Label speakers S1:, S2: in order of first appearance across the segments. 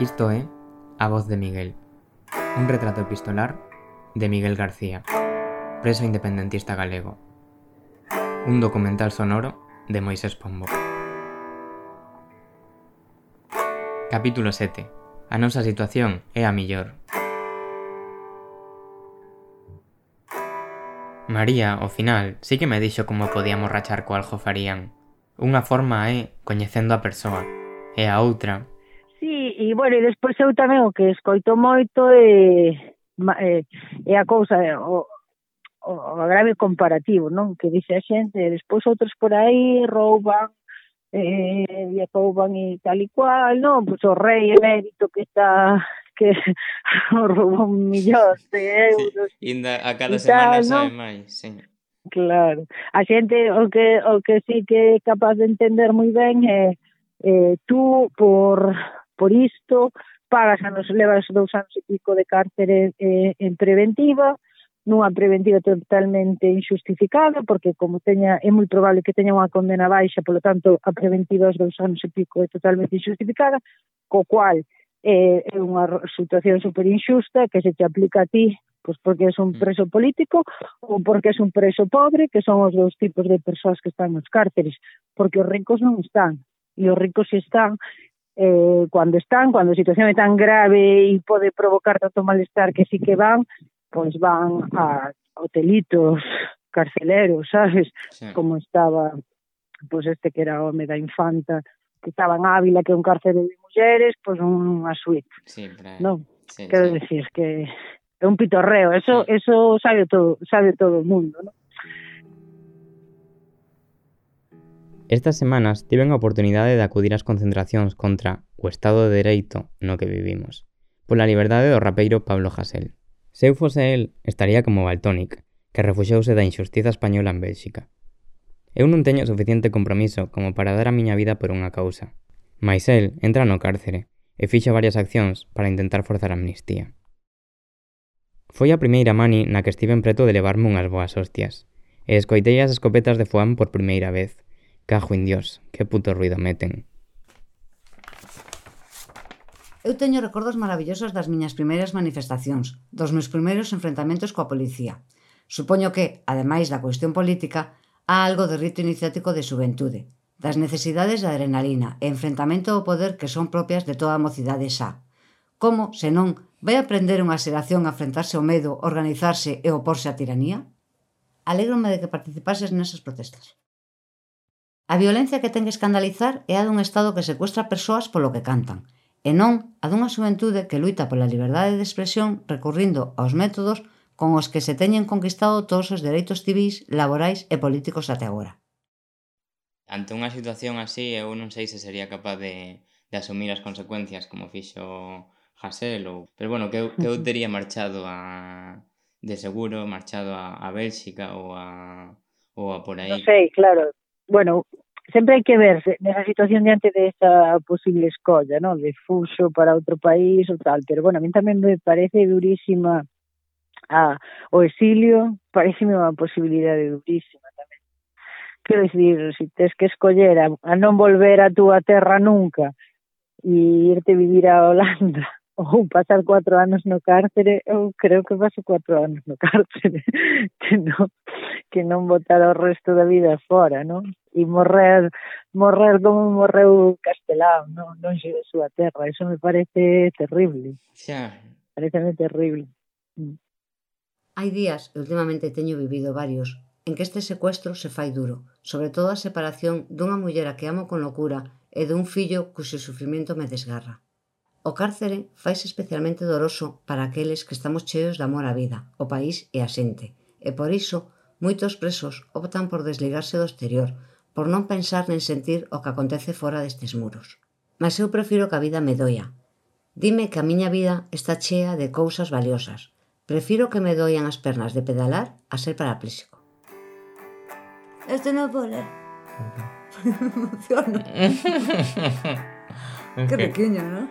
S1: Isto é A voz de Miguel, un retrato epistolar de Miguel García, preso independentista galego. Un documental sonoro de Moisés Pombo. Capítulo 7. A nosa situación é a millor. María, ao final, sí que me dixo como podíamos rachar co aljofarían. Unha forma é coñecendo a persoa, e a outra...
S2: e bueno, e despois eu tamén o que escoito moito é, é, é a cousa, o, o grave comparativo, non? Que dice a xente, e despois outros por aí rouban, eh, e rouban e tal e cual, non? Pois o rei emérito que está que roubou un millón de euros.
S1: Sí, inda a cada semana tal, sabe ¿no? máis, sí.
S2: Claro. A xente o que o que sí que é capaz de entender moi ben é eh, tú por por isto, pagas anos, levas dous anos e pico de cárcere eh, en preventiva, nunha preventiva totalmente injustificada, porque como teña é moi probable que teña unha condena baixa, polo tanto, a preventiva aos dous anos e pico é totalmente injustificada, co cual eh, é unha situación super injusta que se te aplica a ti pois porque és un mm. preso político ou porque és un preso pobre, que son os dous tipos de persoas que están nos cárceres, porque os ricos non están, e os ricos están eh, cando están, cando a situación é tan grave e pode provocar tanto malestar que sí que van, pois van a hotelitos, carceleros, sabes? Sí. Como estaba pois este que era home da infanta, que estaba en Ávila, que é un cárcere de mulleres, pois unha suite.
S1: Sí, pero...
S2: non? Sí, Quero sí. decir que é un pitorreo, eso sí. eso sabe todo, sabe todo o mundo, non?
S1: Estas semanas tiven a oportunidade de acudir ás concentracións contra o Estado de Dereito no que vivimos, pola liberdade do rapeiro Pablo Hasél. Se eu fose el, estaría como Baltónic, que refuxouse da injustiza española en Bélxica. Eu non teño suficiente compromiso como para dar a miña vida por unha causa. Mais el entra no cárcere e fixo varias accións para intentar forzar a amnistía. Foi a primeira mani na que estiven preto de levarme unhas boas hostias, e escoitei as escopetas de Fuan por primeira vez – Cajo en Dios, que puto ruido meten.
S3: Eu teño recordos maravillosos das miñas primeiras manifestacións, dos meus primeiros enfrentamentos coa policía. Supoño que, ademais da cuestión política, há algo de rito iniciático de xuventude, das necesidades de adrenalina e enfrentamento ao poder que son propias de toda a mocidade xa. Como, senón, vai aprender unha xeración a enfrentarse ao medo, organizarse e oporse á tiranía? Alégrome de que participases nesas protestas. A violencia que ten que escandalizar é a dun Estado que secuestra persoas polo que cantan, e non a dunha xuventude que luita pola liberdade de expresión recurrindo aos métodos con os que se teñen conquistado todos os dereitos civis, laborais e políticos até agora.
S1: Ante unha situación así, eu non sei se sería capaz de, de asumir as consecuencias como fixo Hasél, ou... Pero bueno, que eu, que eu tería marchado a... de seguro, marchado a, a Bélxica ou a, ou a por aí.
S2: Non sei, claro. Bueno, sempre hai que verse nesa situación diante desa esa posible escolla, ¿no? De fuso para outro país ou tal, pero bueno, a mí tamén me parece durísima a o exilio, pareceme unha posibilidade durísima tamén. Quero dicir, se si tes que escoller a, a non volver a túa terra nunca e irte vivir a Holanda ou pasar cuatro anos no cárcere, eu creo que paso cuatro anos no cárcere, que non, que non botar o resto da vida fora, non? e morrer morrer como morreu Castelao, non, non xe de súa terra. Eso me parece terrible.
S1: Xa.
S2: Pareceme terrible. Mm.
S3: Hai días, e últimamente teño vivido varios, en que este secuestro se fai duro, sobre todo a separación dunha muller a que amo con locura e dun fillo cuxo sufrimento me desgarra. O cárcere faise especialmente doroso para aqueles que estamos cheos de amor á vida, o país e a xente, e por iso moitos presos optan por desligarse do exterior, por non pensar nen sentir o que acontece fora destes muros. Mas eu prefiro que a vida me doia. Dime que a miña vida está chea de cousas valiosas. Prefiro que me doian as pernas de pedalar a ser parapléxico. Este non pode ler. Emociono. que pequeño, non?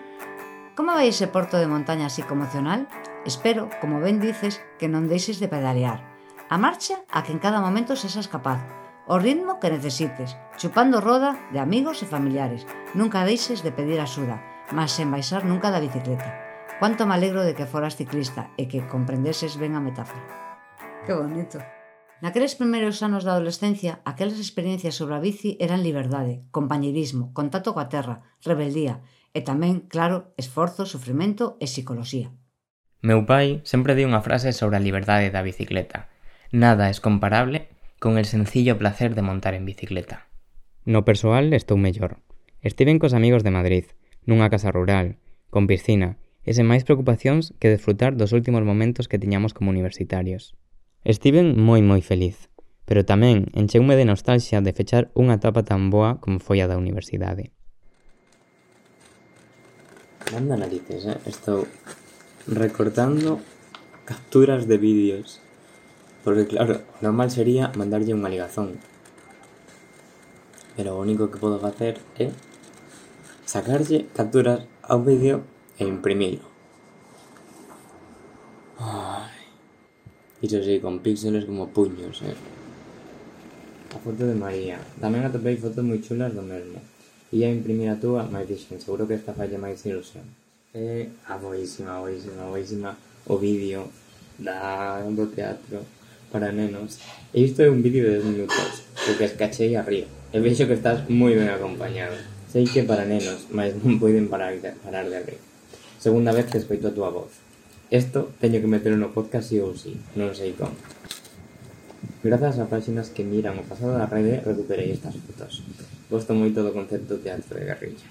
S3: Como vai ese porto de montaña así conmocional? Espero, como ben dices, que non deixes de pedalear. A marcha a que en cada momento sesas capaz, o ritmo que necesites, chupando roda de amigos e familiares. Nunca deixes de pedir axuda, mas sen baixar nunca da bicicleta. Cuánto me alegro de que foras ciclista e que comprendeses ben a metáfora. Que bonito. Naqueles primeiros anos da adolescencia, aquelas experiencias sobre a bici eran liberdade, compañerismo, contacto coa terra, rebeldía e tamén, claro, esforzo, sufrimento e psicoloxía.
S1: Meu pai sempre di unha frase sobre a liberdade da bicicleta. Nada es comparable con el sencillo placer de montar en bicicleta. No persoal estou mellor. Estiven cos amigos de Madrid, nunha casa rural, con piscina, e sen máis preocupacións que desfrutar dos últimos momentos que tiñamos como universitarios. Estiven moi moi feliz, pero tamén encheume de nostalxia de fechar unha etapa tan boa como foi a da universidade. Manda narices, eh? Estou recortando capturas de vídeos Porque claro, normal sería mandarlle unha ligazón. Pero o único que podo facer é sacarlle capturas ao vídeo e imprimilo. Ai. Iso sí, con píxeles como puños, eh. A foto de María. Tamén atopei fotos moi chulas do mesmo. Ia imprimir a túa, dixen, seguro que esta falla máis ilusión é a boísima, boísima, boísima o vídeo da, teatro para nenos e isto é un vídeo de 10 minutos o que escachei a río e vexo que estás moi ben acompañado sei que para nenos, mas non poden parar de, parar de rir segunda vez que escoito a túa voz Esto teño que meter no podcast sí ou sí, non sei como. Grazas a páxinas que miran o pasado da rede, recuperei estas fotos. Gosto moito do concepto teatro de guerrilla.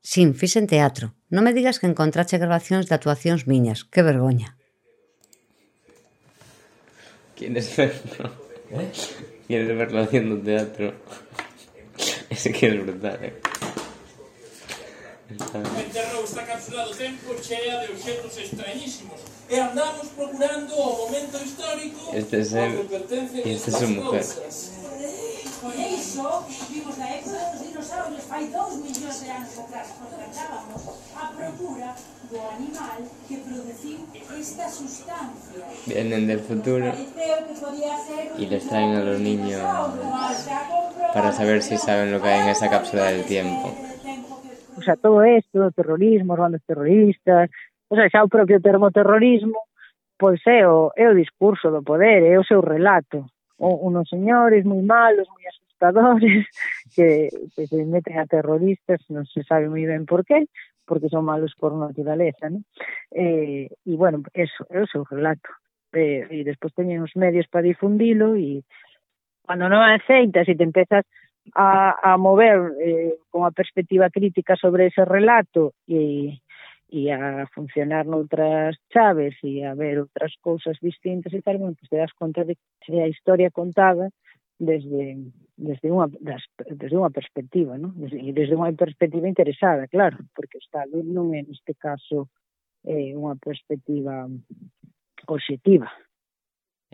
S3: Sin, fixen teatro. Non me digas que encontrache grabacións de actuacións miñas. Que vergoña.
S1: Quieres verlo? ¿Eh? Quieres verlo haciendo teatro? Ese que es brutal, eh?
S4: Enterrou esta cápsula do tempo chea de objetos extrañísimos e andamos procurando o momento histórico
S1: este es el... e este é su mujer.
S4: Cosas.
S5: Por iso, vimos da época dos dinosaurios, fai dous millóns de anos atrás, porque andábamos a procura do animal que produciu esta sustancia.
S1: Vienen del futuro y les traen a los niños para saber si saben lo que hay en esa cápsula del tiempo.
S2: O sea, todo esto, terrorismo, bandas terroristas, o sea, xa eh, o propio termo terrorismo, pois é o, é o discurso do poder, é o seu relato. Unos señores moi malos, moi asustadores, que, que se meten a terroristas, non se sabe moi ben por qué, porque son malos por naturaleza, ¿no? Eh, e, bueno, eso, é o seu relato. Eh, e despois teñen os medios para difundilo e cando non aceitas e te empezas a, a mover eh, con a perspectiva crítica sobre ese relato e, e a funcionar noutras chaves e a ver outras cousas distintas e tal, bueno, pues te das conta de que a historia contada desde desde unha das, desde unha perspectiva, ¿no? Desde, desde unha perspectiva interesada, claro, porque está non é neste caso eh, unha perspectiva obxectiva.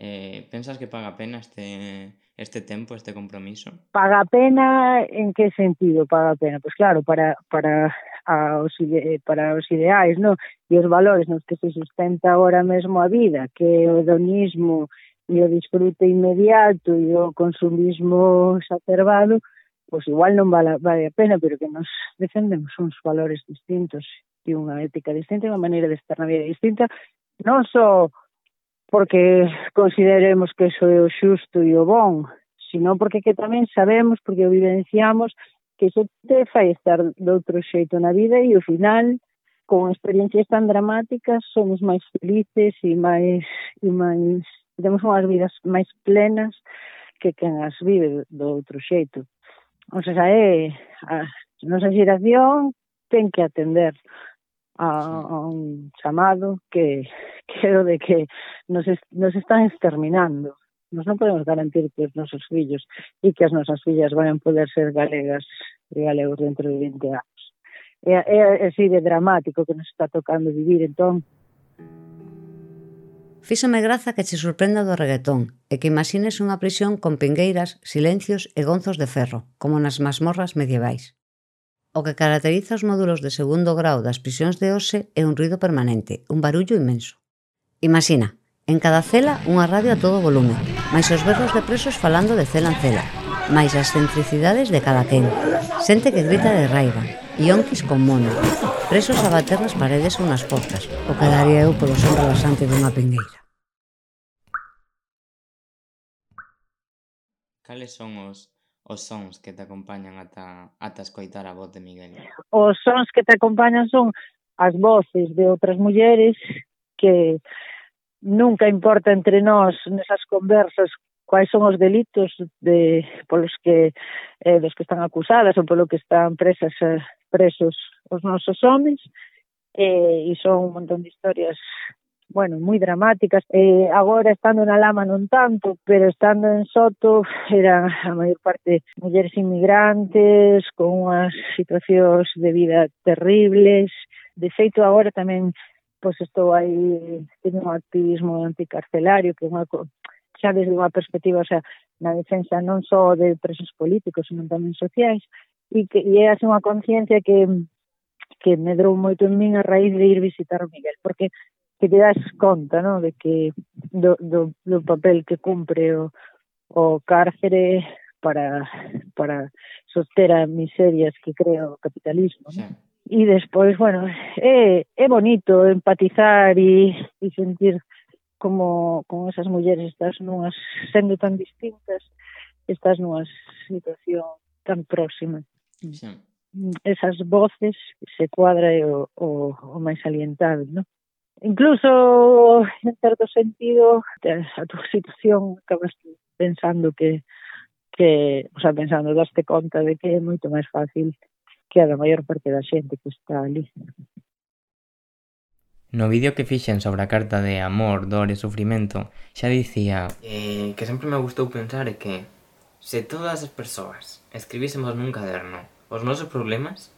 S1: Eh, pensas que paga pena este este tempo, este compromiso?
S2: Paga pena en que sentido paga pena? Pois pues claro, para para aos, eh, para os ideais no, e os valores nos que se sustenta agora mesmo a vida, que é o hedonismo e o disfrute inmediato e o consumismo exacerbado, pois igual non vale, vale a pena, pero que nos defendemos uns valores distintos e unha ética distinta e unha maneira de estar na vida distinta, non só porque consideremos que eso é o xusto e o bon, sino porque que tamén sabemos, porque o vivenciamos, que iso te fai estar de outro xeito na vida e ao final con experiencias tan dramáticas somos máis felices e máis e máis temos unhas vidas máis plenas que quen as vive do outro xeito. O sea, é a nosa xeración ten que atender a, a un chamado que quero de que nos, nos están exterminando Nos non podemos garantir que os nosos fillos e que as nosas fillas van poder ser galegas e galegos dentro de 20 anos. É, é, é así de dramático que nos está tocando vivir, entón,
S3: Fíxame graza que che sorprenda do reggaetón e que imagines unha prisión con pingueiras, silencios e gonzos de ferro, como nas masmorras medievais. O que caracteriza os módulos de segundo grau das prisións de hoxe é un ruido permanente, un barullo inmenso. Imagina, En cada cela unha radio a todo volume, máis os berros de presos falando de cela en cela, máis as centricidades de cada quen. Xente que grita de raiva, ionquis con mono, presos a bater nas paredes ou nas portas, o que daría eu polo son relaxante dunha pingueira.
S1: Cales son os os sons que te acompañan ata, ata escoitar a voz de Miguel?
S2: Os sons que te acompañan son as voces de outras mulleres que nunca importa entre nós nesas conversas quais son os delitos de polos que eh, dos que están acusadas ou polo que están presas eh, presos os nosos homens eh, e son un montón de historias bueno, moi dramáticas. Eh, agora estando na lama non tanto, pero estando en Soto eran a maior parte mulleres inmigrantes con unhas situacións de vida terribles. De feito, agora tamén pois estou aí, teño un activismo anticarcelario, que é unha xa desde unha perspectiva, o sea, na defensa non só de presos políticos, senón tamén sociais, e, que, e é así unha conciencia que, que medrou moito en min a raíz de ir visitar o Miguel, porque que te das conta, no, de que do, do, do papel que cumpre o, o cárcere para para soster a miserias que crea o capitalismo, sí. ¿no? e despois, bueno, é, é bonito empatizar e, e sentir como con esas mulleres estás nunhas sendo tan distintas, estás nunha situación tan próxima. Sí. Esas voces se cuadra o, o, o máis alientado, non? Incluso, en certo sentido, a tua situación acabas pensando que, que o sea, pensando, daste conta de que é moito máis fácil que a da maior parte da xente que está ali.
S1: No vídeo que fixen sobre a carta de amor, dor e sufrimento, xa dicía... Eh, que sempre me gustou pensar é que se todas as persoas escribísemos nun caderno os nosos problemas,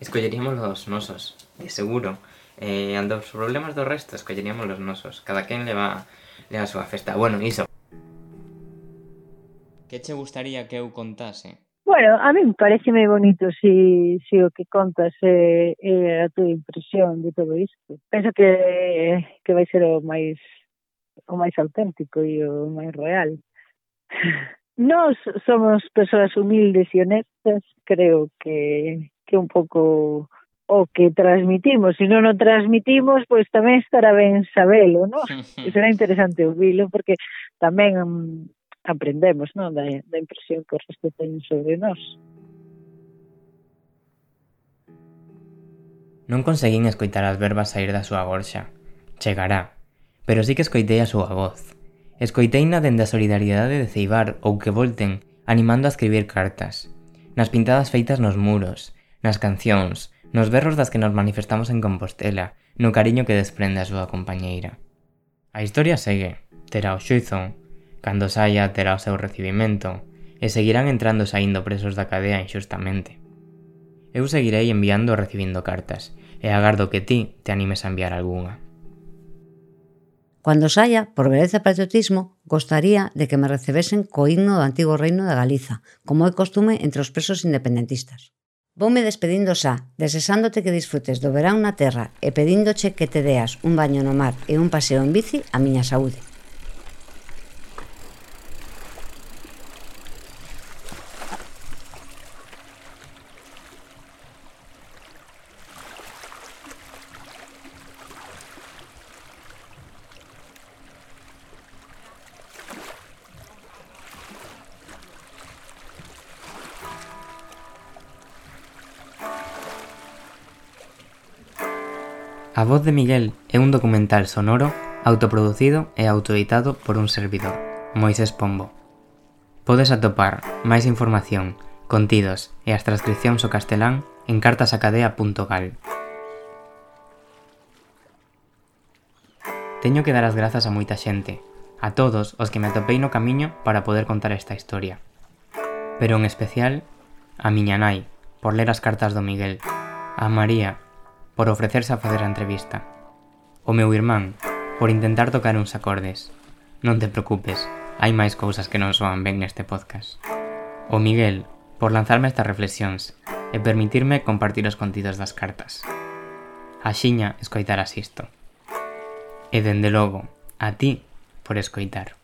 S1: escolleríamos os nosos, de seguro. E eh, ando os problemas do resto escolleríamos os nosos. Cada quen leva, leva a súa festa. Bueno, iso. Que che gustaría que eu contase?
S2: Bueno, a mí parece moi bonito si, si o que contas é, é a túa impresión de todo isto. Penso que, que vai ser o máis o máis auténtico e o máis real. Nós somos persoas humildes e honestas, creo que que un pouco o que transmitimos, se non o transmitimos, pois tamén estará ben sabelo, non? E será interesante ouvilo, porque tamén aprendemos non? Da, da impresión que os restos teñen sobre nós.
S1: Non conseguín escoitar as verbas sair da súa gorxa. Chegará. Pero sí que escoitei a súa voz. Escoiteina dende a solidariedade de Ceibar ou que volten, animando a escribir cartas. Nas pintadas feitas nos muros, nas cancións, nos berros das que nos manifestamos en Compostela, no cariño que desprende a súa compañeira. A historia segue. Terá o xuizo, cando saia terá o seu recibimento e seguirán entrando e saindo presos da cadea inxustamente. Eu seguirei enviando e recibindo cartas e agardo que ti te animes a enviar algunha.
S3: Cando saia, por vereza patriotismo, gostaría de que me recebesen co himno do antigo reino de Galiza, como é costume entre os presos independentistas. Voume despedindo xa, desesándote que disfrutes do verán na terra e pedíndoche que te deas un baño no mar e un paseo en bici a miña saúde.
S1: A voz de Miguel é un documental sonoro autoproducido e autoeditado por un servidor, Moisés Pombo. Podes atopar máis información, contidos e as transcripcións ao castelán en cartasacadea.gal. Teño que dar as grazas a moita xente, a todos os que me atopei no camiño para poder contar esta historia. Pero en especial, a miña nai, por ler as cartas do Miguel, a María, por ofrecerse a facer a entrevista. O meu irmán, por intentar tocar uns acordes. Non te preocupes, hai máis cousas que non soan ben neste podcast. O Miguel, por lanzarme estas reflexións e permitirme compartir os contidos das cartas. A Xiña, escoitarás isto. E dende logo, a ti por escoitar.